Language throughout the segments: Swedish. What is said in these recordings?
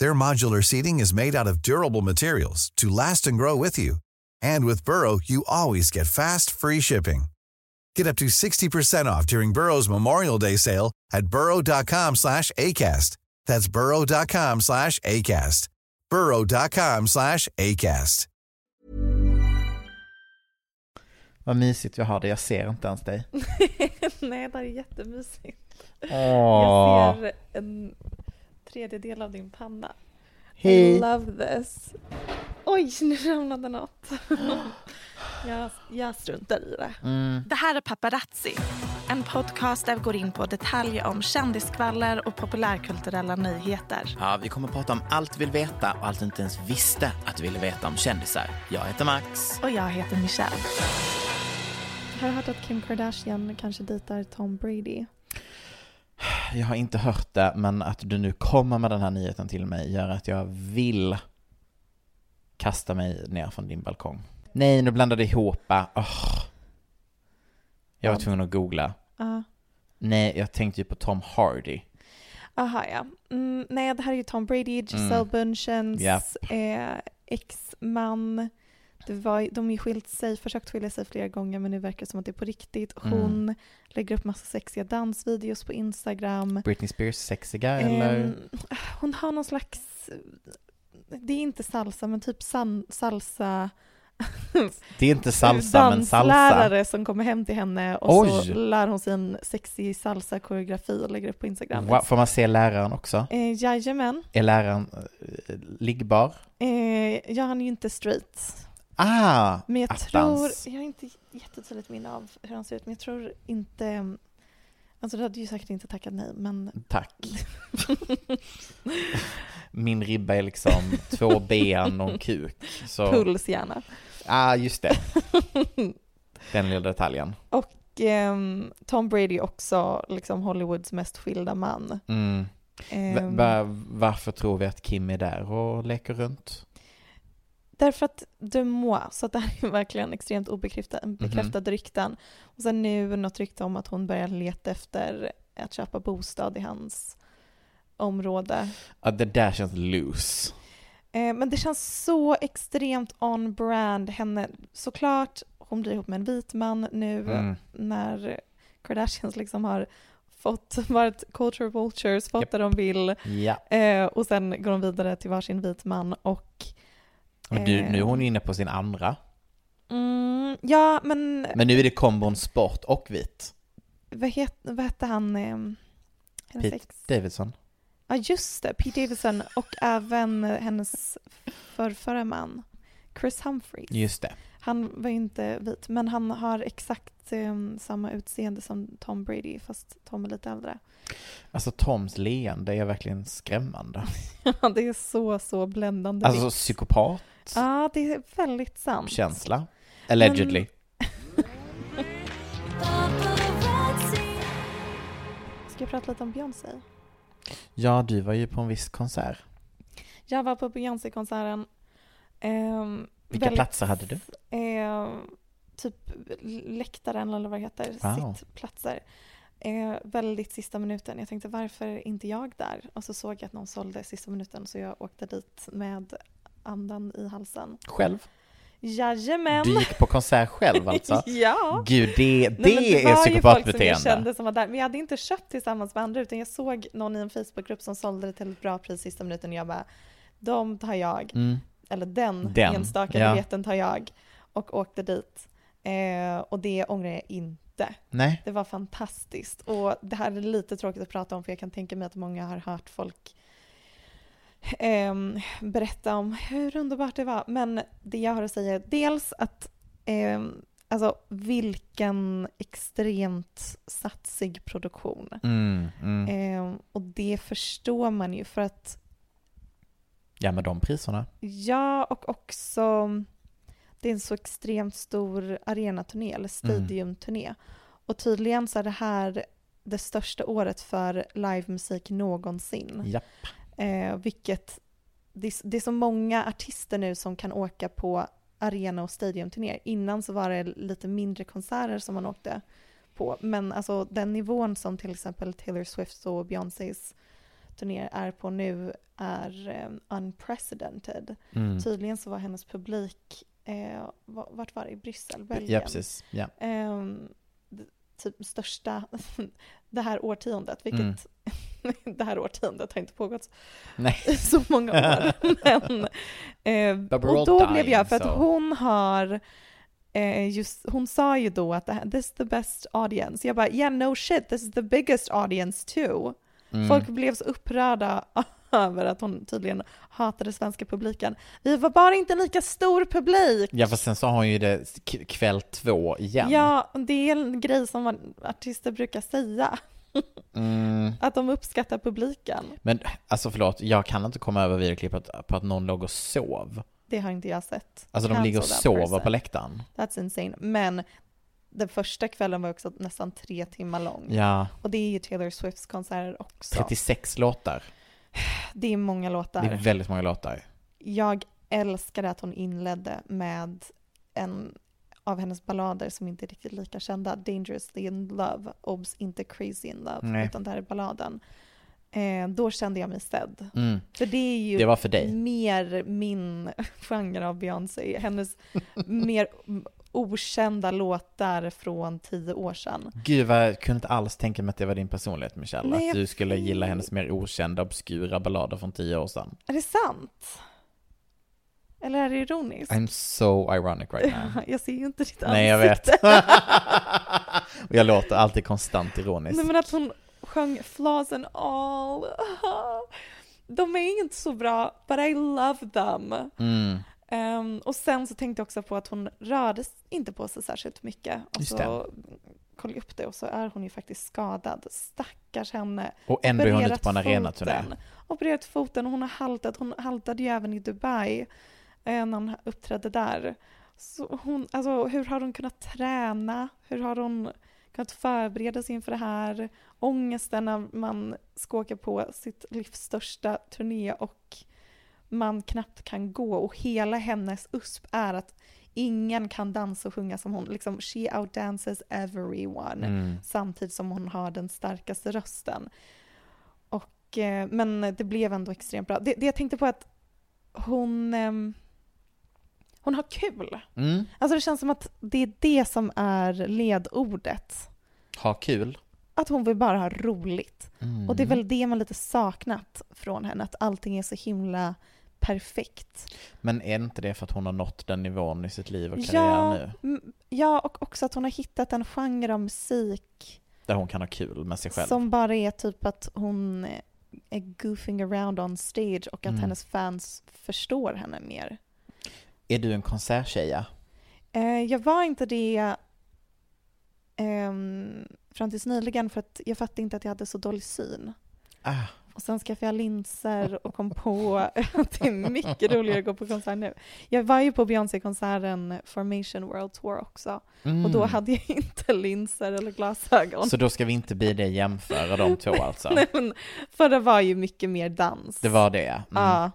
Their modular seating is made out of durable materials to last and grow with you. And with Burrow, you always get fast, free shipping. Get up to 60% off during Burrow's Memorial Day sale at burrow.com slash ACAST. That's burrow.com slash ACAST. burrow.com slash ACAST. Vad mysigt vi har det, jag ser inte ens dig. Nej, det är jättemysigt. Åh. Jag ser en tredjedel av din panna. I Hej. love this. Oj, nu ramlade något. jag, jag struntar i det. Mm. Det här är Paparazzi, en podcast där vi går in på detaljer om kändiskvaller och populärkulturella nyheter. Ja, vi kommer att prata om allt du vill veta och allt du inte ens visste att du ville veta om kändisar. Jag heter Max. Och jag heter Michelle. Har du hört att Kim Kardashian kanske dejtar Tom Brady? Jag har inte hört det, men att du nu kommer med den här nyheten till mig gör att jag vill kasta mig ner från din balkong. Nej, nu blandade jag ihop. Oh. Jag var tvungen att googla. Ja. Nej, jag tänkte ju på Tom Hardy. Aha, ja. Mm, nej, det här är ju Tom Brady, Giselle Mm. Bundchens Japp. eh, ex-man. Det var, de har ju skilt sig, försökt skilja sig flera gånger men nu verkar det som att det är på riktigt. Mm. Hon lägger upp massa sexiga dansvideos på Instagram. Britney Spears sexiga eller? Ehm, hon har någon slags, det är inte salsa men typ san, salsa Det är inte salsa, men salsa. danslärare som kommer hem till henne och Oj. så lär hon sig en sexig salsa-koreografi och lägger upp på Instagram. Wow, får man se läraren också? Eh, jajamän. Är läraren eh, liggbar? Eh, ja, han är ju inte straight. Ah, Men jag attans. tror, jag har inte jättetydligt minne av hur han ser ut, men jag tror inte, alltså du hade ju säkert inte tackat nej, men Tack. Min ribba är liksom två ben och en kuk. Så, puls gärna. ah, just det. Den lilla detaljen. Och ehm, Tom Brady är också liksom Hollywoods mest skilda man. Mm. Va- Ehm, va- varför tror vi att Kim är där och leker runt? Därför att de moi, så att det här är verkligen extremt obekräftade bekräftade rykten. Och sen nu något rykte om att hon börjar leta efter att köpa bostad i hans område. Ja, det där känns loose. Eh, men det känns så extremt on-brand. Henne, såklart, hon blir ihop med en vit man nu Mm. när Kardashians liksom har fått, varit culture vultures, fått Japp. det de vill. Eh, och sen går de vidare till varsin vit man och Och nu, Eh. nu är hon inne på sin andra. mm, ja, men, Men nu är det kombon sport och vit. vad, het, vad hette han? Eh, Pete ex? Davidson. Ja, just det. Pete Davidson och även hennes förrförra man, Chris Humphries. Just det. Han var ju inte vit, men han har exakt eh, samma utseende som Tom Brady, fast Tom är lite äldre. Alltså Toms leende är verkligen skrämmande. Ja, det är så, så bländande Alltså vitt. psykopat. Ja, det är väldigt sant. Känsla. Allegedly. Ska jag prata lite om Beyoncé? Ja, du var ju på en viss konsert. Jag var på Beyoncé-konserten. Ehm, Vilka väldigt- platser hade du? Eh, typ läktaren eller vad det heter, Wow. sittplatser. Eh, väldigt sista minuten. Jag tänkte varför inte jag där? Och så såg jag att någon sålde sista minuten så jag åkte dit med andan i halsen. Själv? Jajamän! Du gick på konsert själv alltså? ja! Gud, det, det, Nej, men är var ju folk som jag psykopatbeteende. kände som var där. Men jag hade inte köpt tillsammans med andra utan jag såg någon i en Facebookgrupp som sålde det till ett bra pris sista minuten och jag bara de tar jag. Mm. Eller den, Den, enstaka ja. biljetten tar jag och åkte dit. Eh, och det ångrar jag inte. Nej. Det var fantastiskt. Och det här är lite tråkigt att prata om för jag kan tänka mig att många har hört folk ehm, berätta om hur underbart det var. Men det jag har att säga är dels att ehm, alltså vilken extremt satsig produktion. Mm, mm. Ehm, och det förstår man ju för att Ja, med de priserna. Ja, och också det är en så extremt stor arenaturné, eller stadiumturné. Och tydligen så är det här det största året för livemusik någonsin. Japp. Eh, vilket, det är, det är så många artister nu som kan åka på arena och stadiumturnéer. Innan så var det lite mindre konserter som man åkte på. Men alltså den nivån som till exempel Taylor Swift och Beyoncés turnéer är på nu är eh, unprecedented. Mm. Tydligen så var hennes publik, eh, va- vart var det? I Bryssel? Belgien? Ja, precis. Ja. D- typ största det här årtiondet, vilket det här årtiondet har inte pågått Nej. så många år. Men, eh, och då blev dying, jag, för att so- hon har eh, just, hon sa ju då att det här, this is the best audience. Jag bara, yeah no shit, this is the biggest audience too. Mm. Folk blev så upprörda över att hon tydligen hatade svenska publiken. Vi var bara inte en lika stor publik. Ja, för sen så har hon ju det kväll två igen. Ja, det är en grej som artister brukar säga, Mm. att de uppskattar publiken. Men alltså förlåt, jag kan inte komma över videoklippet på att någon låg och sov. Det har inte jag sett. Alltså de Cancel ligger och sover person. på läktaren. That's insane. Men den första kvällen var också nästan tre timmar lång. Ja, Och det är ju Taylor Swifts konserter också. 36 låtar. Det är många låtar. Det är väldigt många låtar. Jag älskade att hon inledde med en av hennes ballader som inte är riktigt lika kända, Dangerously in Love, obs inte Crazy in Love, Nej. utan det här är balladen. Eh, då kände jag mig sedd. Mm. För det är ju Det mer min genre av Beyoncé, hennes mer okända låtar från tio år sedan. Gud vad jag kunde inte alls tänka mig att det var din personlighet Michelle. Nej, att du skulle gilla hennes mer okända, obskyra ballader från tio år sedan. Är det sant? Eller är det ironiskt? I'm so ironic right now. Jag ser ju inte ditt ansikte. Nej jag vet. Och jag låter alltid konstant ironisk. Nej men att hon sjöng Flaws and all. De är inte så bra, but I love them. Mm. Ehm, och sen så tänkte jag också på att hon rörde inte på sig särskilt mycket. Och Just så kollade upp det och så är hon ju faktiskt skadad. Stackars henne. Och ändå är hon ute på en arenaturné. foten. Opererat foten och hon har haltat. Hon haltade ju även i Dubai eh, när hon uppträdde där. Så hon, alltså, hur har hon kunnat träna? Hur har hon kunnat förbereda sig inför det här? Ångesten när man ska åka på sitt livs största turné och man knappt kan gå och hela hennes USP är att ingen kan dansa och sjunga som hon. Liksom, she outdances everyone Mm. samtidigt som hon har den starkaste rösten. Och, eh, men det blev ändå extremt bra. Det, det jag tänkte på att hon, ehm, hon har kul. Mm. Alltså det känns som att det är det som är ledordet. Ha kul. Att hon vill bara ha roligt. Mm. Och det är väl det man lite saknat från henne, att allting är så himla perfekt. Men är inte det för att hon har nått den nivån i sitt liv och karriär Ja, nu? mm, ja, och också att hon har hittat en genre av musik Där hon kan ha kul med sig själv. Som bara är typ att hon är goofing around on stage och att Mm. hennes fans förstår henne mer. Är du en konserttjeja? Eh, jag var inte det ehm, fram tills nyligen för att jag fattade inte att jag hade så dålig syn. Ah, Och sen skaffade jag linser och kom på att det är mycket roligare att gå på konsert nu. Jag var ju på Beyoncé-konserten Formation World Tour också mm. och då hade jag inte linser eller glasögon. Så då ska vi inte bli det jämföra de två alltså? Nej, men, för det var ju mycket mer dans. Det var det. Mm. Ja,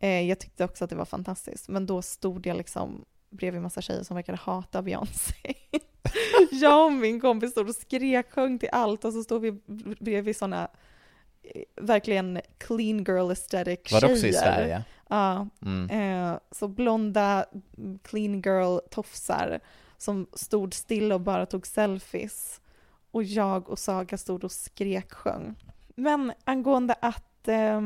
eh, jag tyckte också att det var fantastiskt. Men då stod jag liksom bredvid massa tjejer som verkade hata Beyoncé. jag och min kompis stod och skrek, sjöng till allt och så stod vi bredvid sådana eh, verkligen clean girl aesthetic Var det tjejer. också i Sverige? Ja, Mm. eh, så blonda clean girl tofsar som stod still och bara tog selfies. Och jag och Saga stod och skrek sjöng. Men angående att Det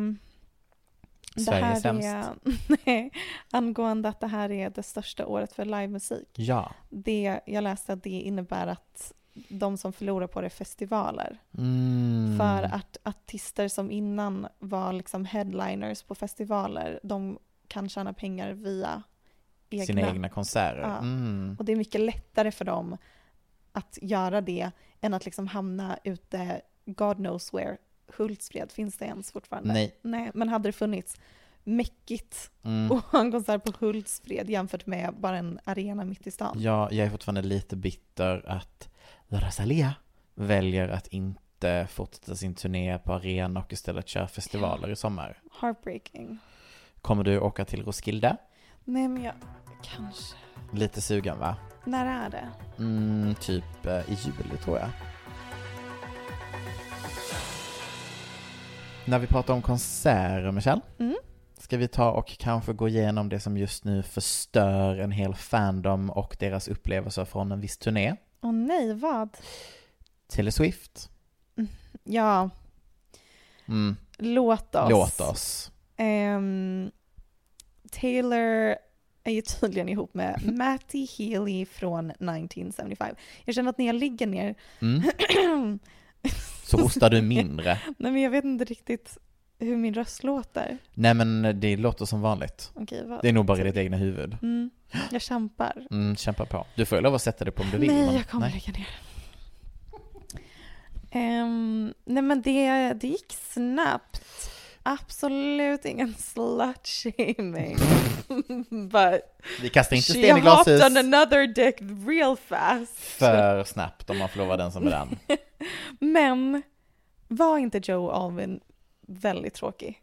Sverige sämst. är, nej, angående att det här är det största året för livemusik. Ja. Det, jag läste att det innebär att de som förlorar på det är festivaler. Mm. För att artister som innan var liksom headliners på festivaler, de kan tjäna pengar via egna. Sina egna konserter. Ja. Mm. Och det är mycket lättare för dem att göra det än att liksom hamna ute, God knows where. Hultsfred, finns det ens fortfarande? Nej. Nej, men hade det funnits mäckigt Mm. ha en konsert på Hultsfred jämfört med bara en arena mitt i stan. Ja, jag är fortfarande lite bitter att Rosalia väljer att inte fortsätta sin turné på arena och istället köra festivaler i sommar. Heartbreaking. Kommer du åka till Roskilde? Nej men jag, kanske. Lite sugen va? När är det? Mm, typ eh, i juli tror jag. När vi pratar om konserter, Michelle, Mm. ska vi ta och kanske gå igenom det som just nu förstör en hel fandom och deras upplevelser från en viss turné. Åh nej, vad? Taylor Swift. Ja, Mm. låt oss. Låt oss. Ehm, Taylor är ju tydligen ihop med Matty Healy från 1975. Jag känner att när jag ligger ner, Mm. Så hostar du mindre. nej men jag vet inte riktigt hur min röst låter. Nej men det låter som vanligt. Okej, vad? Det är nog bara i ditt egna huvud. Mm, jag kämpar. Mm, kämpa på. Du får ju lov att sätta dig på om du vill. nej, men- jag kommer lägga ner. Ehm, nej men det, det gick snabbt. Absolut ingen slut-shaming. But Vi kastar inte she sten i glashus hopped on another dick real fast. för snabbt om man får lova den som är den. Men var inte Joe Alvin väldigt tråkig?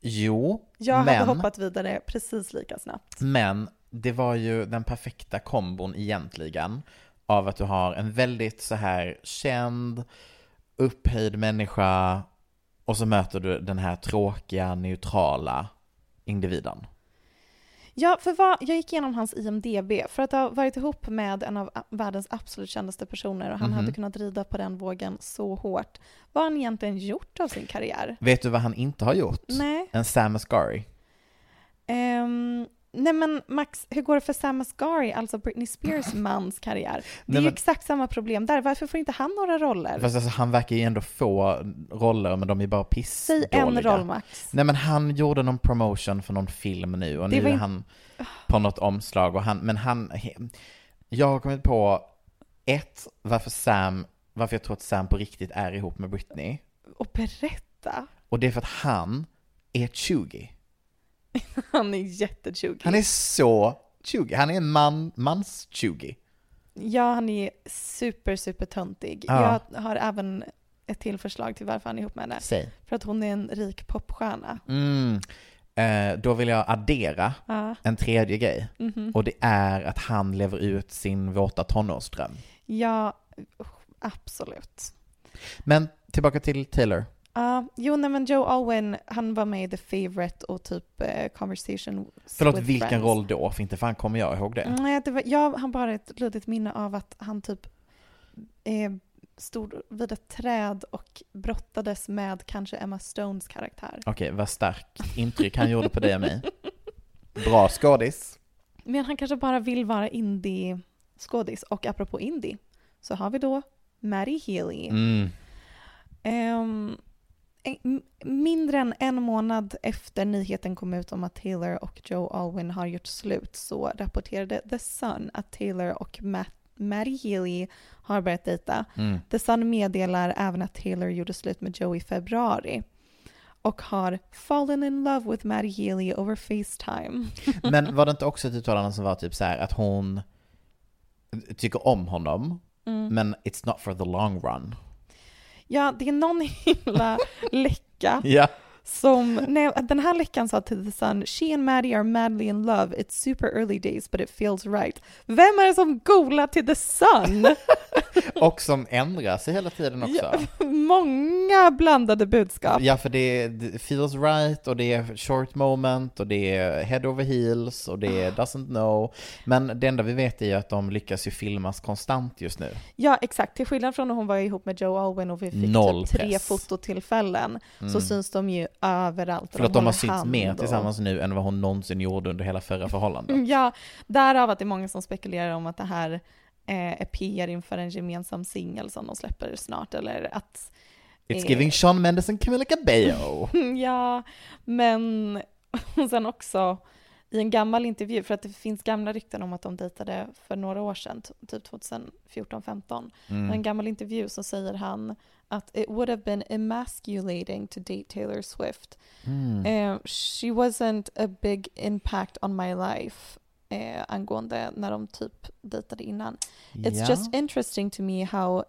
Jo, Jag men, hade hoppat vidare precis lika snabbt. men det var ju den perfekta kombon egentligen av att du har en väldigt så här känd, upphöjd människa och så möter du den här tråkiga, neutrala individen. Ja, för vad, jag gick igenom hans IMDB för att ha varit ihop med en av världens absolut kändaste personer och han Mhm. hade kunnat rida på den vågen så hårt. Vad har han egentligen gjort av sin karriär? Vet du vad han inte har gjort? Nej. En Sam Asghari. Ehm, nej men Max, hur går det för Sam Asghari, alltså Britney Spears mans karriär? Det är Nej, ju men- exakt samma problem där. Varför får inte han några roller? Fast alltså, han verkar ju ändå få roller, men de är bara Säg pissdåliga. en roll Max. Nej men han gjorde någon promotion för någon film nu och Det nu var är han på något omslag och han, men han, jag har kommit på ett, varför Sam, varför jag tror att Sam på riktigt är ihop med Britney. Och berätta. Och det är för att han är 20. Han är jättetjugig. Han är så 20, han är en man, mans 20. Ja, han är super, super töntig. Ja. Jag har även ett till förslag till varför han är ihop med henne. Säg. För att hon är en rik popstjärna. Mm. Eh, då vill jag addera Ja. en tredje grej. Mhm. Och det är att han lever ut sin våta tonårsdröm. Ja, absolut. Men tillbaka till Taylor. Ja, jo, nej, men Joe Alwyn, han var med i The Favourite och typ eh, Conversation Förlåt, with vilken Friends. roll då? För inte fan kommer jag ihåg det. Nej, det var, jag har bara ett luddigt minne av att han typ eh, stod vid ett träd och brottades med kanske Emma Stones karaktär. Okej, vad starkt intryck han gjorde på dig och mig. Bra skådis. Men han kanske bara vill vara indie-skådis. Och apropå indie så har vi då Maddie Healy. Mm. Ehm, en- m- mindre än en månad efter nyheten kom ut om att Taylor och Joe Alwyn har gjort slut så rapporterade The Sun att Taylor och Matt, Maddie Healy har börjat dejta. Mm. The Sun meddelar även att Taylor gjorde slut med Joe i februari och har fallen in love with Maddie Healy over Facetime. Men var det inte också ett uttalande som var typ så här att hon tycker om honom, Mm. men it's not for the long run? Ja, det är någon himla läcka Ja. Som, nej, den här läckan sa till The Sun, she and Maddie are madly in love, it's super early days but it feels right. Vem är det som golar till The Sun? och som ändrar sig hela tiden också. Ja, många blandade budskap. Ja, för det är feels right och det är short moment och det är head over heels och det är doesn't know. Men det enda vi vet är ju att de lyckas ju filmas konstant just nu. Ja, exakt. Till skillnad från när hon var ihop med Joe Alwyn och vi fick Noll typ tre press. fototillfällen så syns de ju överallt. För att de har synts mer och- tillsammans nu än vad hon någonsin gjorde under hela förra förhållandet. Ja, därav att det är många som spekulerar om att det här eh, är PR inför en gemensam singel som de släpper snart, eller att... It's eh, giving Sean Mendes and Camila Cabello. Ja, men sen också i en gammal intervju, för att det finns gamla rykten om att de dejtade för några år sedan, typ 2014-15. Mm. I en gammal intervju så säger han att it would have been emasculating to date Taylor Swift. Mm. Eh, she wasn't a big impact on my life eh, angående när de typ dejtade innan. It's Ja. just interesting to me how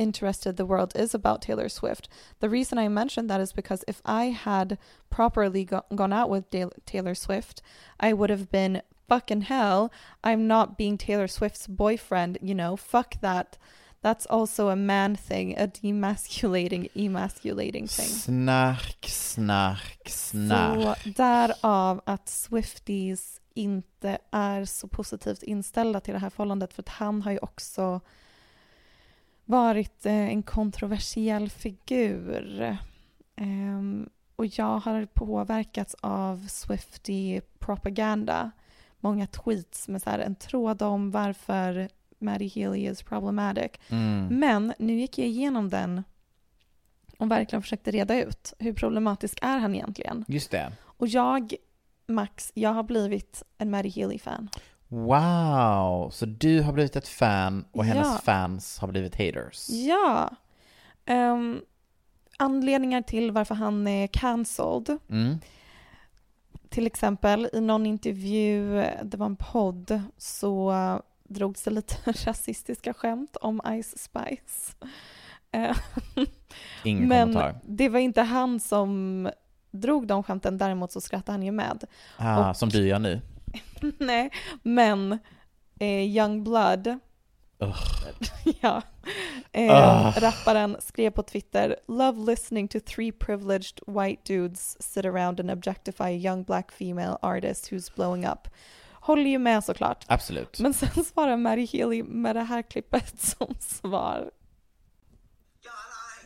interested the world is about Taylor Swift. The reason I mentioned that is because if I had properly go- gone out with Dal- Taylor Swift, I would have been fucking hell. I'm not being Taylor Swift's boyfriend, you know, fuck that. That's also a man thing, a demasculating, emasculating thing. Snark, snark, snark. Så därav att Swifties inte är så positivt inställda till det här förhållandet för att han har ju också varit eh, en kontroversiell figur. Ehm, och jag har påverkats av Swiftie propaganda. Många tweets med så en tråd om varför Maddie Healy is problematic. Mm. Men nu gick jag igenom den och verkligen försökte reda ut hur problematisk är han egentligen. Just det. Och jag, Max, jag har blivit en Maddie Healy-fan. Wow, så du har blivit ett fan och hennes Ja. fans har blivit haters. Ja. Ehm, anledningar till varför han är cancelled. Mm. Till exempel i någon intervju, det var en podd, så drogs det lite rasistiska skämt om Ice Spice. Eh, Ingen Men kommentar. det var inte han som drog de skämten, däremot så skrattade han ju med. Ah, och- som du gör nu. Nej, men eh, Young Blood, ja, eh, rapparen skrev på Twitter “Love listening to three privileged white dudes sit around and objectify a young black female artist who's blowing up”. Håller ju med såklart. Absolut. Men sen svarar Mary Healy med det här klippet som svar.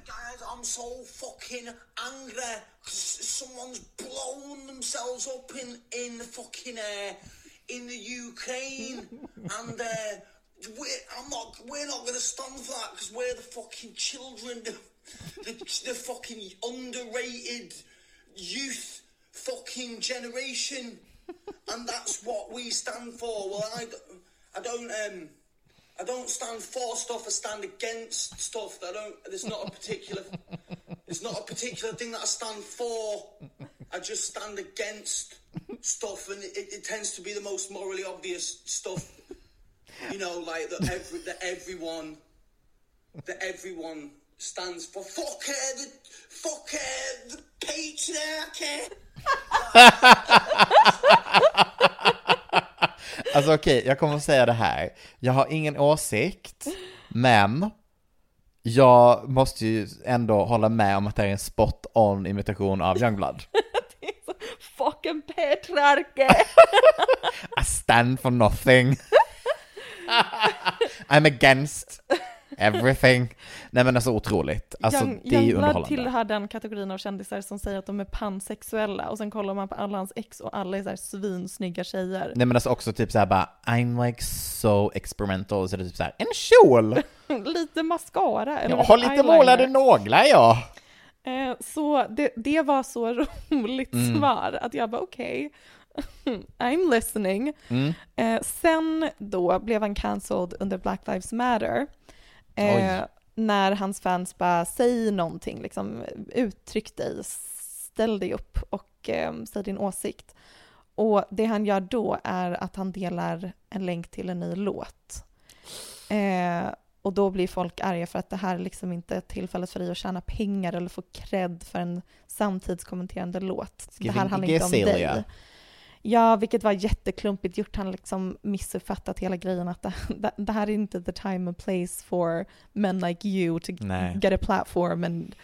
Guys, I'm so fucking angry someone's blown themselves up in in the fucking uh, in the Ukraine, and uh, we're, I'm not. We're not gonna stand for that because we're the fucking children, the, the, the fucking underrated youth fucking generation, and that's what we stand for. Well, I, I don't um. I don't stand for stuff. I stand against stuff. I don't. There's not a particular. It's not a particular thing that I stand for. I just stand against stuff, and it, it tends to be the most morally obvious stuff. You know, like that. Every that everyone that everyone stands for. Fuck her, the fuck her, the patriarchy. Alltså okej, jag kommer att säga det här. Jag har ingen åsikt, men jag måste ju ändå hålla med om att det är en spot on imitation av Youngblood. Fucking patriarke! I stand for nothing. I'm against everything. Nej men alltså otroligt. Alltså Young, det är ju underhållande. tillhör den kategorin av kändisar som säger att de är pansexuella och sen kollar man på alla hans ex och alla är så här svinsnygga tjejer. Nej men alltså också typ såhär bara, I'm like so experimental, så det är typ såhär, en kjol! lite mascara eller Jag har lite eyeliner. målade naglar ja! Eh, så det, det var så roligt Mm. svar att jag bara okej, I'm listening. Mm. Eh, sen då blev han cancelled under Black Lives Matter. Eh, när hans fans bara, säg någonting, liksom, uttryck dig, ställ dig upp och eh, säg din åsikt. Och det han gör då är att han delar en länk till en ny låt. Eh, och då blir folk arga för att det här är liksom inte tillfället för dig att tjäna pengar eller få cred för en samtidskommenterande låt. Det här handlar inte om dig. Ja, vilket var jätteklumpigt gjort. Han liksom missuppfattat hela grejen att det, det, det här är inte the time and place for men like you to Nej. get a platform and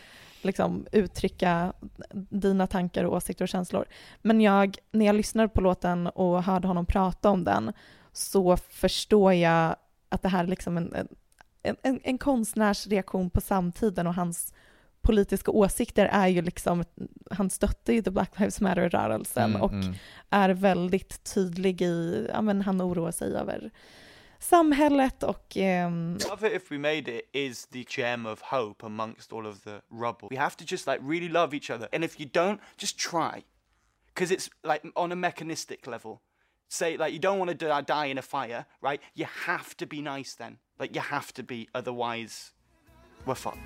liksom uttrycka dina tankar och åsikter och känslor. Men jag, när jag lyssnade på låten och hörde honom prata om den så förstår jag att det här är liksom en, en, en, en konstnärs reaktion på samtiden och hans politiska åsikter är ju liksom, han stöttar ju the Black Lives Matter-rörelsen Mm, och mm. är väldigt tydlig i, ja men han oroar sig över samhället och ehm, Love it if we made it is the gem of hope amongst all of the rubble. We have to just like really love each other. And if you don't, just try. Because it's like on a mechanistic level. Say like you don't want to die, die in a fire, right? You have to be nice then. Like you have to be, otherwise we're fucked.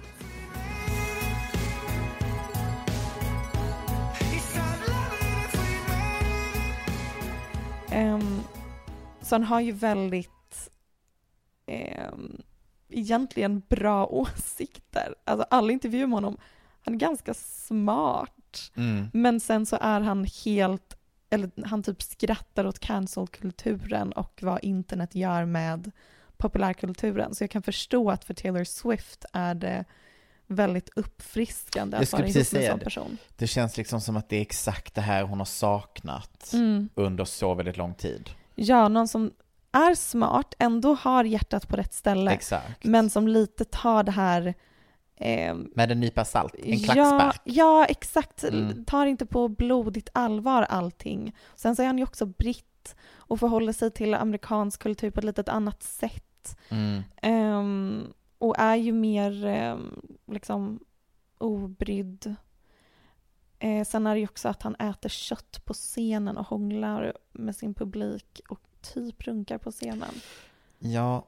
Ehm, så han har ju väldigt ehm, egentligen bra åsikter. Alltså alla intervjuer med honom, han är ganska smart. Mm. Men sen så är han helt, eller han typ skrattar åt cancel-kulturen och vad internet gör med populärkulturen. Så jag kan förstå att för Taylor Swift är det väldigt uppfriskande att vara ihop med en sån person. Det känns liksom som att det är exakt det här hon har saknat Mm. under så väldigt lång tid. Ja, någon som är smart, ändå har hjärtat på rätt ställe, Exakt. men som lite tar det här ehm, Med en nypa salt, en Ja, klackspark. ja, exakt. Mm. Tar inte på blodigt allvar allting. Sen så är han ju också britt och förhåller sig till amerikansk kultur på ett litet annat sätt. Mm. Ehm, och är ju mer ehm, liksom obrydd. Eh, sen är det ju också att han äter kött på scenen och hånglar med sin publik och typ runkar på scenen. Ja,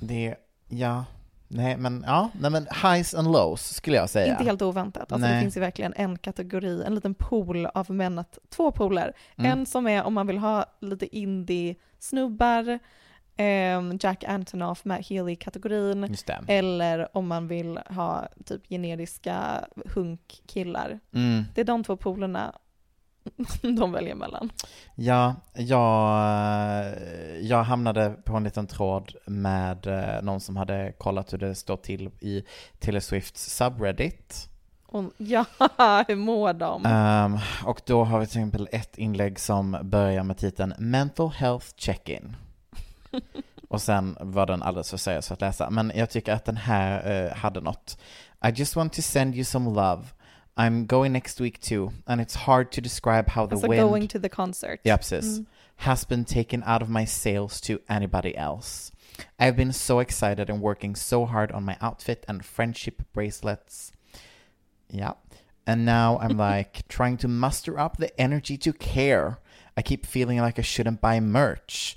det, ja, nej men, ja, nej men highs and lows skulle jag säga. Inte helt oväntat. Alltså det Nej. finns ju verkligen en kategori, en liten pool av män, att, två pooler. Mm. En som är om man vill ha lite indie-snubbar, ehm, Jack Antonoff med Healy-kategorin, det. eller om man vill ha typ generiska hunkkillar. Mm. Det är de två poolerna de väljer mellan. Ja, jag, jag hamnade på en liten tråd med eh, någon som hade kollat hur det står till i Taylor Swifts subreddit. Och, ja, hur mår de? Ehm, och då har vi till exempel ett inlägg som börjar med titeln Mental Health Check-In. och sen var den alldeles för seriös för att läsa. Men jag tycker att den här eh, hade något. I just want to send you some love. I'm going next week too, and it's hard to describe how the alltså wind... going to the concert. Ja, precis. Mm. Has been taken out of my sails to anybody else. I've been so excited and working so hard on my outfit and friendship bracelets. Yeah. And now I'm like trying to muster up the energy to care. I keep feeling like I shouldn't buy merch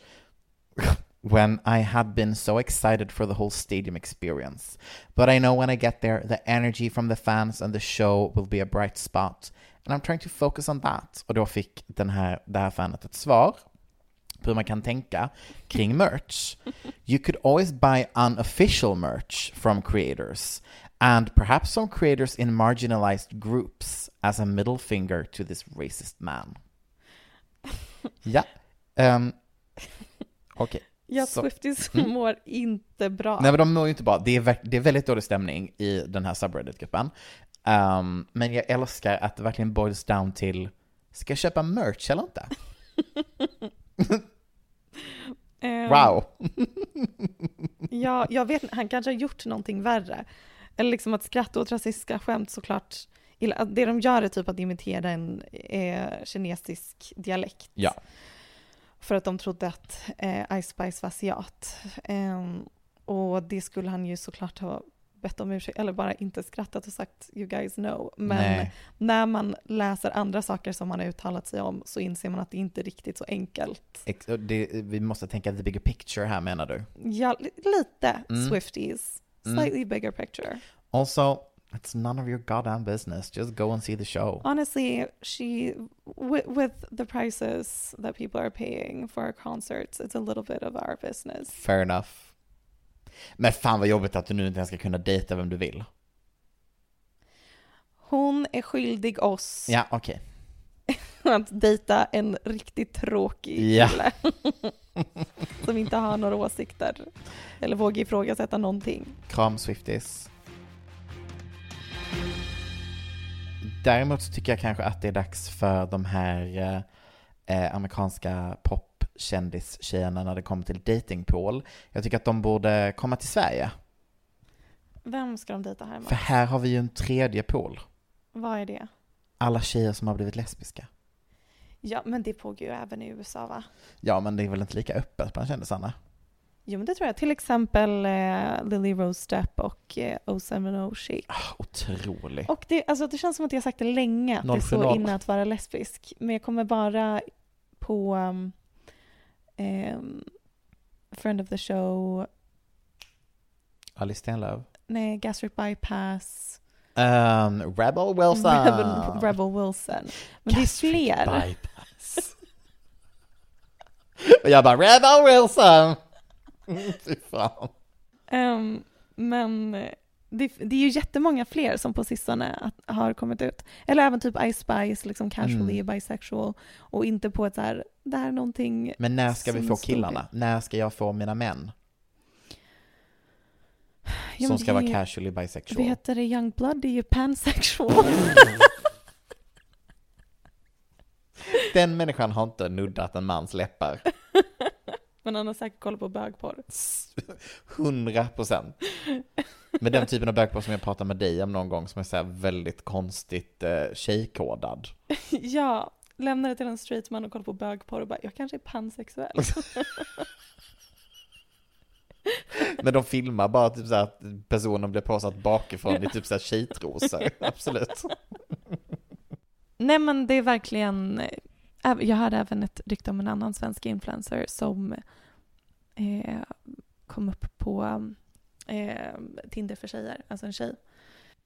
when I had been so excited for the whole stadium experience. But I know when I get there, the energy from the fans and the show will be a bright spot. And I'm trying to focus on that. Och då fick den här, det här fanet ett svar på hur man kan tänka kring merch. You could always buy unofficial merch from creators and perhaps some creators in marginalized groups as a middle finger to this racist man. Ja. Um, Okej. Ja, Så- Swifties Mm. mår inte bra. Nej men de mår ju inte bra. Det är, det är väldigt dålig stämning i den här subreddit-gruppen. Um, men jag älskar att det verkligen boils down till, ska jag köpa merch eller inte? Ehm, Wow! Ja, jag vet han kanske har gjort någonting värre. Eller liksom att skratta åt rasistiska skämt såklart. Det de gör är typ att imitera en eh, kinesisk dialekt. Ja. För att de trodde att eh, Ice Spice var asiat. Ehm, och det skulle han ju såklart ha bett om ursäkt, eller bara inte skrattat och sagt you guys know. Men Nej. när man läser andra saker som han har uttalat sig om så inser man att det inte är riktigt så enkelt. Ex- det, vi måste tänka the bigger picture här menar du? Ja, li- lite Mm. Swifties. Mm. Slightly bigger picture. Also, it's none of your goddamn business. Just go and see the show. Honestly, she with, with the prices that people are paying for concerts, it's a little bit of our business. Fair enough. Men fan vad jobbigt att du nu inte ens ska kunna dejta vem du vill. Hon är skyldig oss Ja, okej. att dejta en riktigt tråkig Ja. kille. Som inte har några åsikter. Eller vågar ifrågasätta någonting. Kram Swifties. Däremot så tycker jag kanske att det är dags för de här eh, amerikanska popkändistjejerna när det kommer till datingpool. Jag tycker att de borde komma till Sverige. Vem ska de dejta här med? För här har vi ju en tredje pool. Vad är det? Alla tjejer som har blivit lesbiska. Ja, men det pågår ju även i USA va? Ja, men det är väl inte lika öppet bland kändisarna? Jo, men det tror jag. Till exempel eh, Lily Rose Depp och eh, 070 Chic. Ah, otrolig. Och det, alltså, det känns som att jag sagt det länge, att det är så 070. inne att vara lesbisk. Men jag kommer bara på um, ehm, Friend of the Show, Alice Stenlöf. nej, Gastric Bypass, Um, Rebel Wilson. Rebel, Rebel Wilson. Men det är fler. Bypass. Och jag bara Rebel Wilson! Fy fan. Ehm, men det, det är ju jättemånga fler som på sistone att, har kommit ut. Eller även typ Ice Spice, liksom casually Mm. bisexual. Och inte på ett så här, det här är någonting Men när ska vi få stor killarna? grej. När ska jag få mina män? Ja, som ska vara ju- casually bisexual. Vad heter det? Young Blood det är ju pansexual. Den människan har inte nuddat en mans läppar. Men han har säkert koll på bögporr. 100 procent. Med den typen av bögporr som jag pratade med dig om någon gång som är så väldigt konstigt eh, tjejkodad. ja, lämnar det till en straight man och kollar på bögporr och bara, jag kanske är pansexuell. Men de filmar bara typ så att personen blir påsatt bakifrån i typ så här. Absolut. Nej men det är verkligen, eh, jag hörde även ett rykte om en annan svensk influencer som eh, kom upp på eh, Tinder för tjejer, alltså en tjej.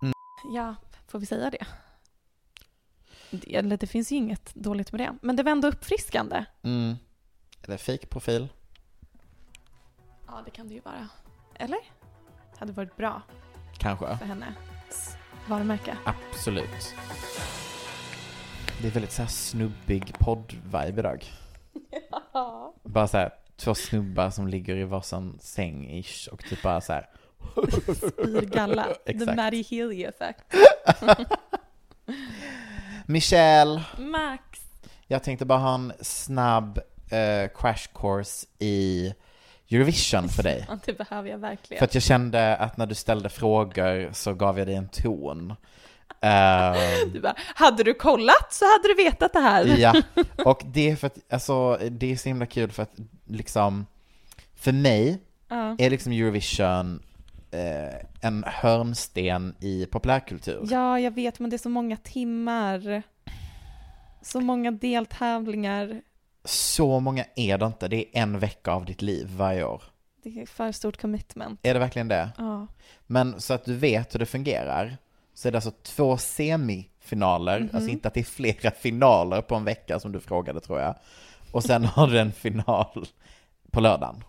Mm. Ja, får vi säga det? det? Eller det finns ju inget dåligt med det. Men det var ändå uppfriskande. Mm. Eller fake profil. Ja, det kan det ju vara. Eller? Hade varit bra Kanske. för hennes varumärke. Absolut. Det är väldigt så här snubbig podd-vibe idag. Ja. Bara så här två snubbar som ligger i varsin säng ish och typ bara så här. Spyr galla. The Exakt. Maddie Healy effect. Michelle, Max. jag tänkte bara ha en snabb eh, crash course i Eurovision för dig. Ja, det behöver jag verkligen. För att jag kände att när du ställde frågor så gav jag dig en ton. Ehm, Du bara, hade du kollat så hade du vetat det här. Ja, och det är för att, alltså, det är så himla kul för att liksom, för mig Ja. är liksom Eurovision eh, en hörnsten i populärkultur. Ja, jag vet, men det är så många timmar. Så många deltävlingar. Så många är det inte, det är en vecka av ditt liv varje år. Det är för stort commitment. Är det verkligen det? Ja. Men så att du vet hur det fungerar, så är det alltså två semifinaler, Mhm. alltså inte att det är flera finaler på en vecka som du frågade tror jag. Och sen har du en final på lördagen.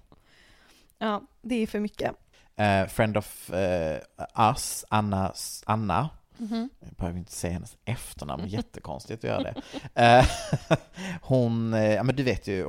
ja, det är för mycket. Eh, friend of eh, us, Anna, Anna, Mhm. jag behöver inte säga hennes efternamn, jättekonstigt att göra det. Eh, hon, eh, ja men du vet ju,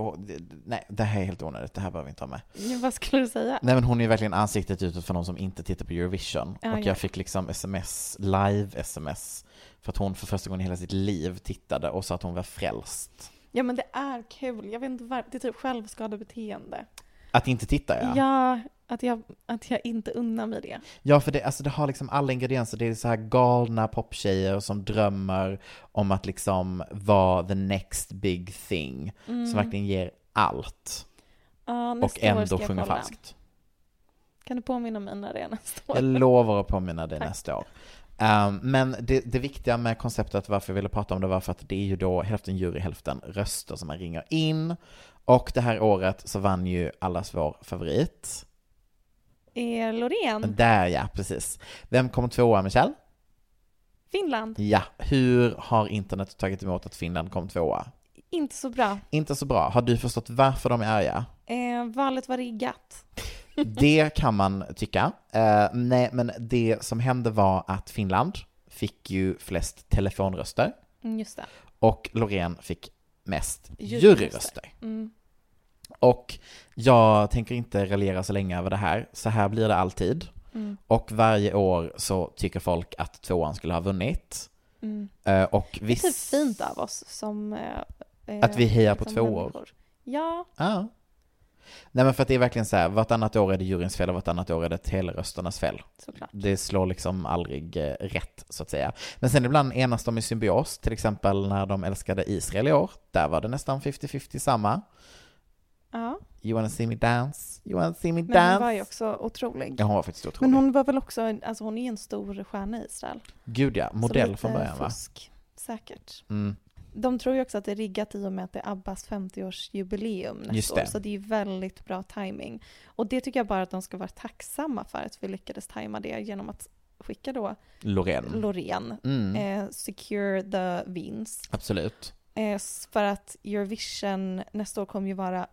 nej det här är helt onödigt, det här behöver vi inte ha med. Vad skulle du säga? Nej men hon är ju verkligen ansiktet utåt för någon som inte tittar på Eurovision. Ja, och ja. jag fick liksom sms, live-sms, för att hon för första gången i hela sitt liv tittade och sa att hon var frälst. Ja, men det är kul. Jag vet inte varför. Det är typ självskadebeteende. Att inte titta ja. Ja, att, jag, att jag inte unnar mig det. Ja, för det, alltså det har liksom alla ingredienser. Det är så här galna poptjejer som drömmer om att liksom vara the next big thing. Mm. Som verkligen ger allt. Ja, Och ändå sjunger falskt. Kan du påminna mig när det är nästa år? Jag lovar att påminna dig nästa år. Um, men det, det viktiga med konceptet varför jag ville prata om det var för att det är ju då hälften jury, hälften röster som man ringer in. Och det här året så vann ju allas vår favorit. Är Loreen? Där ja, precis. Vem kom tvåa, Michelle? Finland? Ja, hur har internet tagit emot att Finland kom tvåa? Inte så bra. Inte så bra. Har du förstått varför de är arga? Eh, valet var riggat. Det kan man tycka. Eh, nej, men det som hände var att Finland fick ju flest telefonröster. Mm, just det. Och Loreen fick mest Juryröster. Mm. Och jag tänker inte raljera så länge över det här. Så här blir det alltid. Mm. Och varje år så tycker folk att tvåan skulle ha vunnit. Mm. Eh, Och Det är viss... typ fint av oss som... eh, eh, Att vi hejar på liksom tvåor. Ja, Ja. Nej men för att det är verkligen så här, vartannat år är det juryns fel och vartannat år är det telerösternas fel. såklart. Det slår liksom aldrig eh, rätt, så att säga. Men sen ibland enas de i symbios, till exempel när de älskade Israel i år. Där var det nästan 50-50 samma. Ja, You wanna see me dance? You wanna see me men dance? hon var ju också otrolig. Ja, hon var faktiskt otrolig. Men hon var väl också, alltså hon är en stor stjärna i Israel. Gud ja, modell från början va? fusk, säkert. Mm. De tror ju också att det är riggat i och med att det är Abbas 50-årsjubileum nästa år. Så det är ju väldigt bra timing. Och det tycker jag bara att de ska vara tacksamma för att vi lyckades tajma det genom att skicka då Loreen. Loreen, Mm. eh, secure the vinst. Absolut. Eh, för att Eurovision nästa år kommer ju vara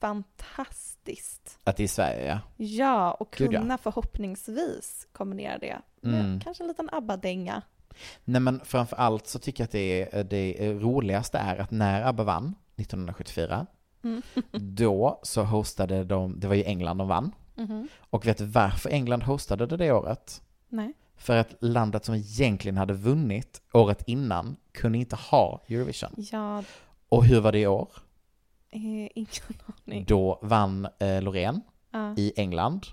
fantastiskt. Att det är i Sverige ja. Ja, och Gud, ja. kunna förhoppningsvis kombinera det med Mm. kanske en liten ABBA-dänga. Nej men framför allt så tycker jag att det, är, det roligaste är att när ABBA vann 1974, Mm. då så hostade de, det var ju England de vann. Mhm. Och vet du varför England hostade det det året? Nej. För att landet som egentligen hade vunnit året innan kunde inte ha Eurovision. Ja, Och hur var det i år? eh, ingen aning. Då vann eh, Loreen Ja. i England.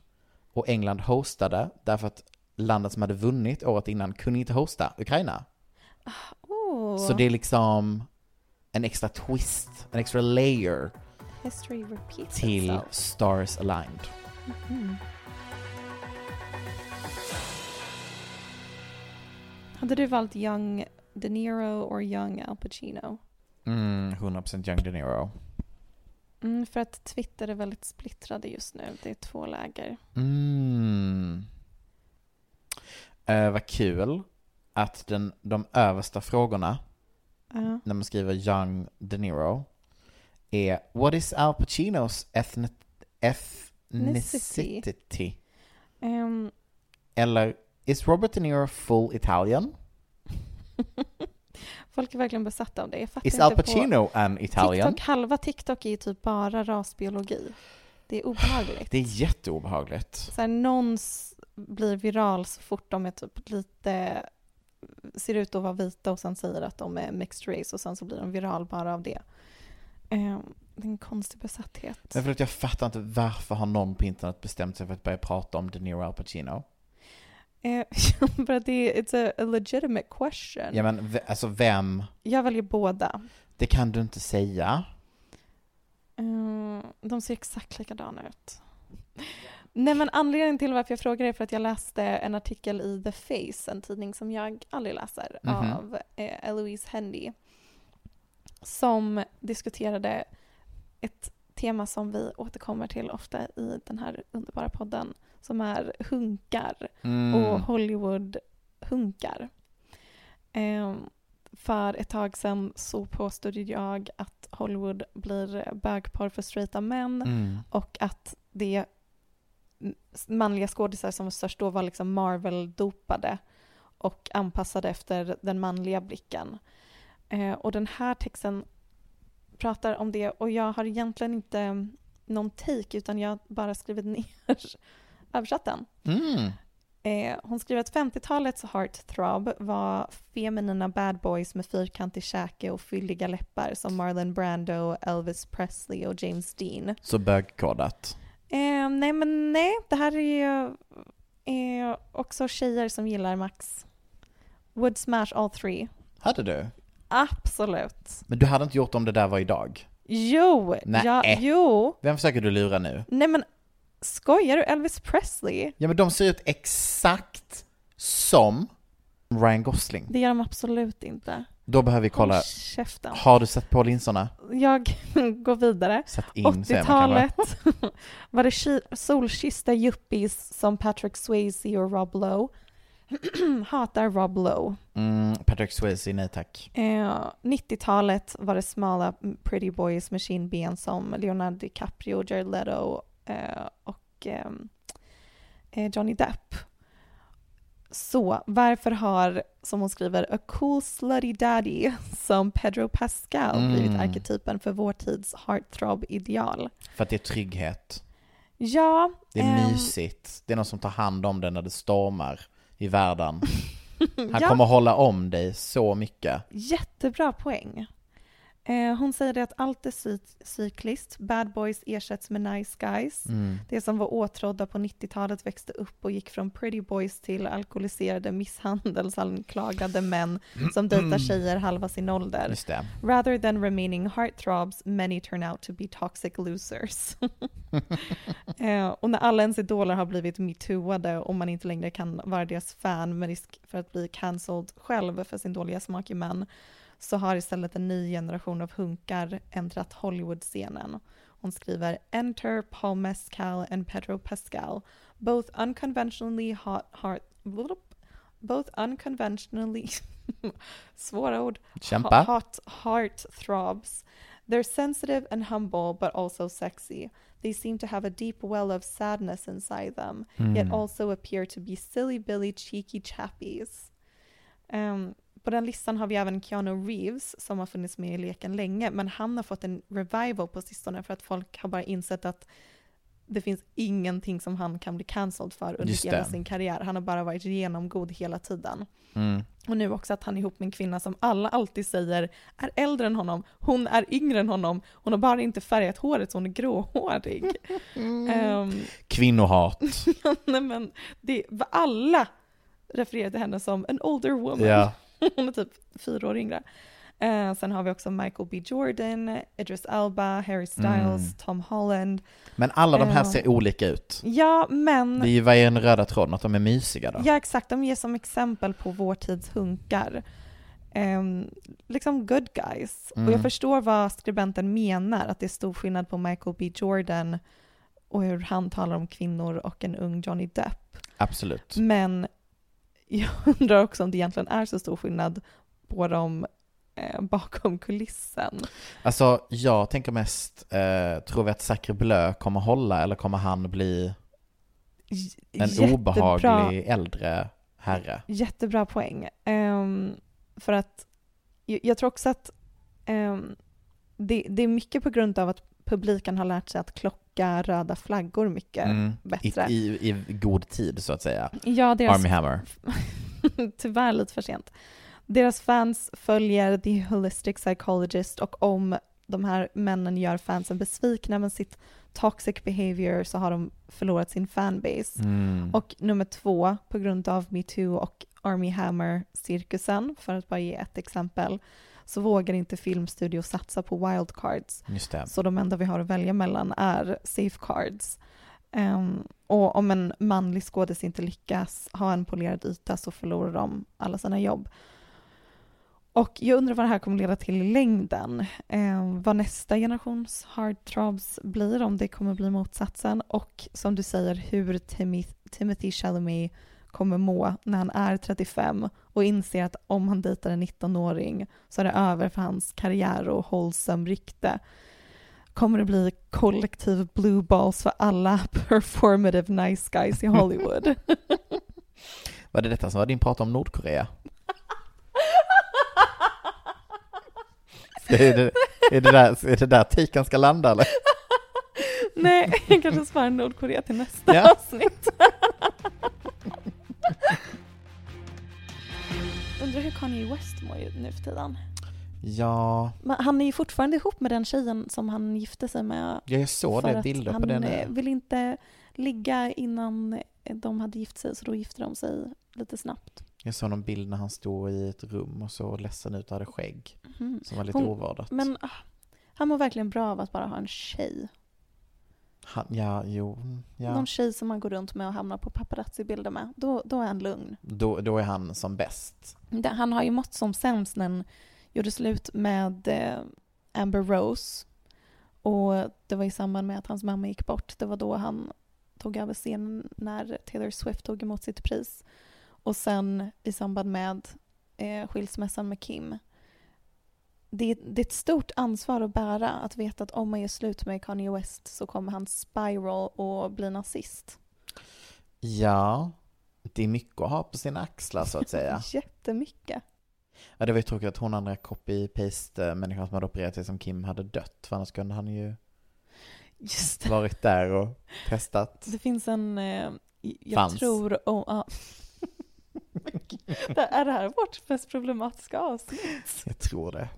Och England hostade därför att landet som hade vunnit året innan kunde inte hosta Ukraina. Oh, Så det är liksom en extra twist, en extra layer till itself. Stars Aligned. Mhm. Hade du valt Young De Niro or Young Al Pacino? Mm, 100% Young De Niro. Mm, för att Twitter är väldigt splittrade just nu. Det är två läger. Mm. Eh, vad kul att den, de översta frågorna Ja. när man skriver Young De Niro är What is Al Pacinos ethni- ethnicity? Ehm, Eller Is Robert De Niro full Italian? folk är verkligen besatta av det. Jag fattar Is inte Al på- Pacino an Italian? TikTok, halva TikTok är ju typ bara rasbiologi. Det är obehagligt. Det är jätteobehagligt. Så här, någon s- blir viral så fort de är typ lite ser ut att vara vita och sen säger att de är mixed race och sen så blir de viral bara av det. Eh, det är en konstig besatthet. Men för att jag fattar inte varför har någon på internet bestämt sig för att börja prata om De Niro Al Pacino? Eh, för att det är it's a, a legitimate question. Ja men v- alltså vem? Jag väljer båda. Det kan du inte säga. Eh, de ser exakt likadana ut. Nej men anledningen till varför jag frågar är för att jag läste en artikel i The Face, en tidning som jag aldrig läser, Mhm. av eh, Eloise Hendy. Som diskuterade ett tema som vi återkommer till ofta i den här underbara podden, som är hunkar Mm. och Hollywood-hunkar. Eh, för ett tag sedan så påstod jag att Hollywood blir bögporr för straighta män Mm. och att det manliga skådisar som var störst då var liksom Marvel-dopade och anpassade efter den manliga blicken. Eh, och den här texten pratar om det och jag har egentligen inte någon take utan jag har bara skrivit ner översatt den. Mm. Eh, hon skriver att 50-talets heartthrob var feminina bad boys med fyrkantig käke och fylliga läppar som Marlon Brando, Elvis Presley och James Dean. Så bögkodat. Eh, nej men nej, det här är ju eh, också tjejer som gillar Max. Would smash all three. Hade du? Absolut. Men du hade inte gjort om det där var idag? Jo, Nej. ja, jo. Vem försöker du lura nu? Nej men skojar du? Elvis Presley? Ja men de ser ut exakt som Ryan Gosling. Det gör de absolut inte. Då behöver vi kolla. Käften. Har du sett på linserna? Jag går vidare. Satt in säger man kanske. 80-talet var det ki- solkyssta yuppies som Patrick Swayze och Rob Lowe. Hatar Rob Lowe. Mm, Patrick Swayze, nej tack. Eh, 90-talet var det smala pretty boys med kindben som Leonardo DiCaprio, Jared Leto eh, och ehm, eh, Johnny Depp. Så varför har, som hon skriver, a cool slutty daddy som Pedro Pascal Mm. blivit arketypen för vår tids heartthrob-ideal? För att det är trygghet. Ja, Det är ehm, mysigt. Det är någon som tar hand om dig när det stormar i världen. Han ja, kommer hålla om dig så mycket. Jättebra poäng. Eh, hon säger det att allt är cy- cykliskt. Bad boys ersätts med nice guys. Mm. Det som var åtrådda på 90-talet växte upp och gick från pretty boys till alkoholiserade misshandelsanklagade män som dejtar tjejer halva sin ålder. Rather than remaining heartthrobs, many turn out to be toxic losers. eh, och när alla ens idoler har blivit metooade och man inte längre kan vara deras fan med risk för att bli cancelled själv för sin dåliga smak i män, så har istället en ny generation av hunkar äntrat Hollywood-scenen. Hon skriver “Enter Paul Mescal and Pedro Pascal, both unconventionally hot heart... Both unconventionally... svåra ord. Kämpa. Hot heart throbs. They're sensitive and humble, but also sexy. They seem to have a deep well of sadness inside them, yet also appear to be silly billy cheeky chappies. Ehm, på den listan har vi även Keanu Reeves som har funnits med i leken länge, men han har fått en revival på sistone för att folk har bara insett att det finns ingenting som han kan bli cancelled för under Just hela det. sin karriär. Han har bara varit genomgod hela tiden. Mm. Och nu också att han är ihop med en kvinna som alla alltid säger är äldre än honom, hon är yngre än honom, hon har bara inte färgat håret så hon är gråhårig. Ehm, Kvinnohat. nej men, det, alla refererar till henne som en older woman. Ja. Hon är typ fyra år yngre. Eh, sen har vi också Michael B Jordan, Idris Elba, Harry Styles, Mm. Tom Holland. Men alla de här Ja. ser olika ut. Ja, men... Det är ju den röda tråden? Att de är mysiga då? Ja, exakt. De ger som exempel på vår tids hunkar. Ehm, liksom good guys. Och Mm. jag förstår vad skribenten menar, att det är stor skillnad på Michael B Jordan och hur han talar om kvinnor och en ung Johnny Depp. Absolut. Men jag undrar också om det egentligen är så stor skillnad på dem eh, bakom kulissen. Alltså, jag tänker mest, eh, tror vi att Sacre Bleu kommer hålla eller kommer han bli en jättebra- obehaglig äldre herre? Jättebra poäng. Ehm, för att jag, jag tror också att ehm, det, det är mycket på grund av att publiken har lärt sig att klocka röda flaggor mycket Mm. bättre. I, i, I god tid så att säga. ja, deras, Army Hammer. tyvärr lite för sent. Deras fans följer The Holistic Psychologist och om de här männen gör fansen besvikna med sitt toxic behavior så har de förlorat sin fanbase. Mm. Och nummer två, på grund av metoo och Army Hammer-cirkusen, för att bara ge ett exempel, så vågar inte filmstudio satsa på wildcards. Så de enda vi har att välja mellan är safecards. Um, och om en manlig skådis inte lyckas ha en polerad yta så förlorar de alla sina jobb. Och jag undrar vad det här kommer leda till i längden. Um, vad nästa generations heartthrobs blir, om det kommer bli motsatsen. Och som du säger, hur Timoth- Timothy Chalamet kommer må när han är 35 och inser att om han dejtar en 19-åring så är det över för hans karriär och wholesome rykte kommer det bli kollektiv blue balls för alla performative nice guys i Hollywood. Var det detta som var din prat om Nordkorea? Är det, är det där, är det där tikan ska landa eller? Nej, jag kanske sparar Nordkorea till nästa Ja. avsnitt. Undrar hur Kanye West mår ju nu för tiden. Ja, Men han är ju fortfarande ihop med den tjejen som han gifte sig med. jag såg det bilder han på det eh, nu. vill inte ligga innan de hade gift sig så då gifte de sig lite snabbt. Jag såg någon bild när han stod i ett rum och så ledsen ut och hade skägg. Mhm. Som var lite Hon- ovårdat. Men ah, han mår verkligen bra av att bara ha en tjej. Han, ja, jo, ja. Någon tjej som man går runt med och hamnar på paparazzi-bilder med. Då, då är han lugn. Då, då är han som bäst. Det- Han har ju mått som sämst när han gjorde slut med eh, Amber Rose. Och det var i samband med att hans mamma gick bort. Det var då han tog över scenen när Taylor Swift tog emot sitt pris. Och sen i samband med eh, skilsmässan med Kim. Det, det är ett stort ansvar att bära att veta att om man gör slut med Kanye West så kommer han spiral och bli nazist. Ja, Det är mycket att ha på sina axlar så att säga. Jättemycket. Ja, det var ju tråkigt att hon andra copy-paste-människan som hade opererat sig som Kim hade dött. För annars kunde han ju varit där och testat. Det finns en, eh, jag Fanns. tror, oh, ja. Det är det här vårt mest problematiska avsnitt? Jag tror det.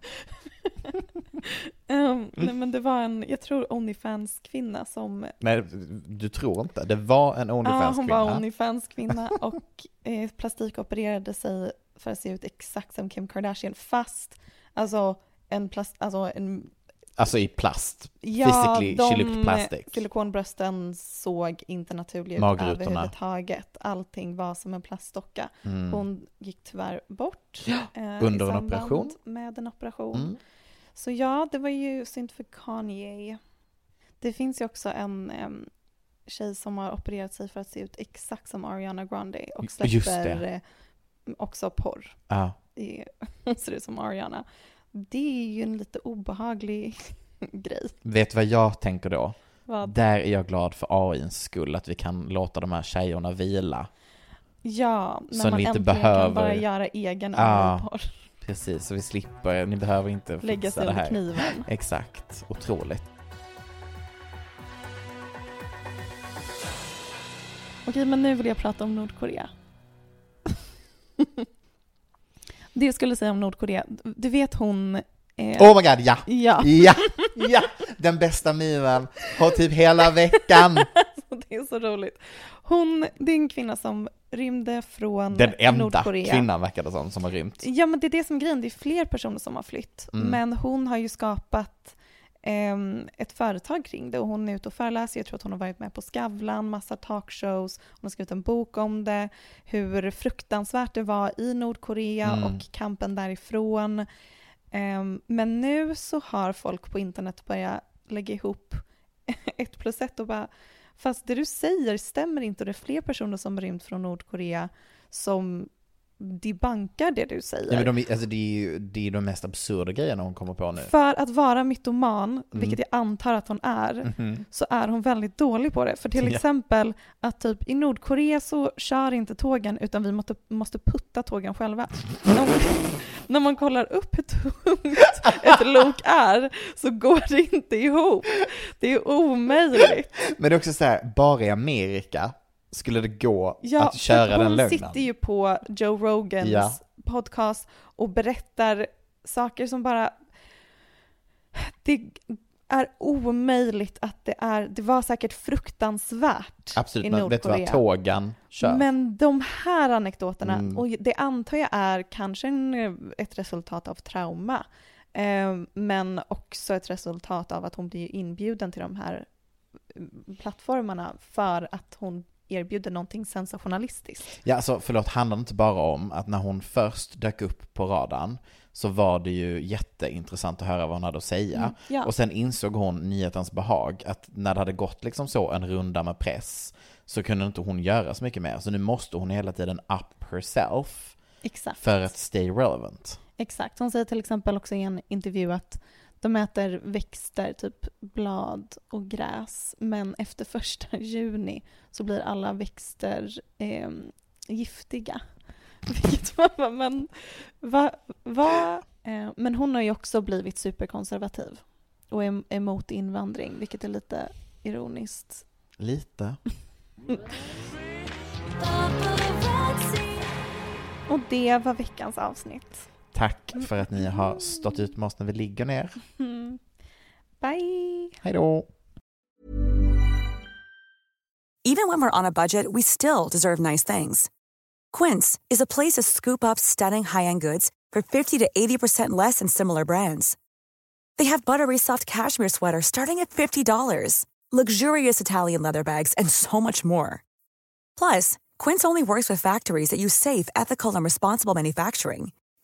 Um, nej men det var en, jag tror Onlyfans-kvinna som, Nej, du tror inte. Det var en ja hon Onlyfans-kvinna. var Onlyfans-kvinna och eh, plastikopererade sig för att se ut exakt som Kim Kardashian fast alltså en plast, alltså en Alltså i plast. Ja, Physically, she de looked plastic. silikonbrösten såg inte naturliga ut överhuvudtaget. Allting var som en plastdocka. Mm. Hon gick tyvärr bort eh, Under en operation. med en operation. Mm. Så ja, det var ju synd för Kanye. Det finns ju också en em, tjej som har opererat sig för att se ut exakt som Ariana Grande och släpper eh, också porr. Är- Hon ser ut som Ariana. Det är ju en lite obehaglig grej. Vet du vad jag tänker då? Vad? Där är jag glad för AIns skull, att vi kan låta de här tjejerna vila. Ja, när Så man inte behöver- kan bara göra egen Ja, AI-porr. Precis, så vi slipper, ni behöver inte Lägga fixa sig det under här. kniven. Exakt, otroligt. Okej, men nu vill jag prata om Nordkorea. det jag skulle säga om Nordkorea, du vet hon... Eh, Oh my god, ja! Ja, Ja! Ja! Den bästa mimen på typ hela veckan! det är så roligt. Hon, det är en kvinna som rymde från Den enda Nordkorea. kvinnan verkar det som, som har rymt. Ja, men det är det som är grejen. Det är fler personer som har flytt. Mm. Men hon har ju skapat ett företag kring det och hon är ute och föreläser. Jag tror att hon har varit med på Skavlan, massa talkshows. Hon har skrivit en bok om det, hur fruktansvärt det var i Nordkorea Mm. och kampen därifrån. Ehm, men nu så har folk på internet börjat lägga ihop ett plus ett och bara Fast det du säger stämmer inte och det är fler personer som rymt från Nordkorea som debankar det du säger. Ja, men de, alltså, det är ju det är de mest absurda grejerna hon kommer på nu. För att vara mytoman, vilket jag antar att hon är, Mhm. så är hon väldigt dålig på det. För till Ja. exempel att typ i Nordkorea så kör inte tågen utan vi måste, måste putta tågen själva. när, man, när man kollar upp hur tungt ett lok är så går det inte ihop. Det är omöjligt. Men det är också så här, bara i Amerika skulle det gå Ja, att köra den hon lögnen. sitter ju på Joe Rogans Ja. podcast och berättar saker som bara... Det är omöjligt att det är... Det var säkert fruktansvärt Absolut, i men vet du vad, Nordkorea. tågen kör. Men de här anekdoterna, Mm. och det antar jag är kanske en, ett resultat av trauma, eh, men också ett resultat av att hon blir inbjuden till de här mm, plattformarna för att hon erbjuder någonting sensationalistiskt. Ja, alltså förlåt, handlar det inte bara om att när hon först dök upp på radarn så var det ju jätteintressant att höra vad hon hade att säga. Mm, ja. Och sen insåg hon nyhetens behag, att när det hade gått liksom så en runda med press så kunde inte hon göra så mycket mer. Så nu måste hon hela tiden up herself Exakt. för att stay relevant. Exakt. Hon säger till exempel också i en intervju att de äter växter, typ blad och gräs, men efter första juni så blir alla växter eh, giftiga. Vilket man bara, men va, va? Eh, men hon har ju också blivit superkonservativ och är emot invandring, vilket är lite ironiskt. Lite. Och det var veckans avsnitt. Tack för att ni har stått ut med oss när vi ligger ner. Bye! Hej då! Even when we're on a budget, we still deserve nice things. Quince is a place to scoop up stunning high-end goods for 50 to 80% less than similar brands. They have buttery soft cashmere sweaters starting at $50, luxurious Italian leather bags, and so much more. Plus, Quince only works with factories that use safe, ethical, and responsible manufacturing.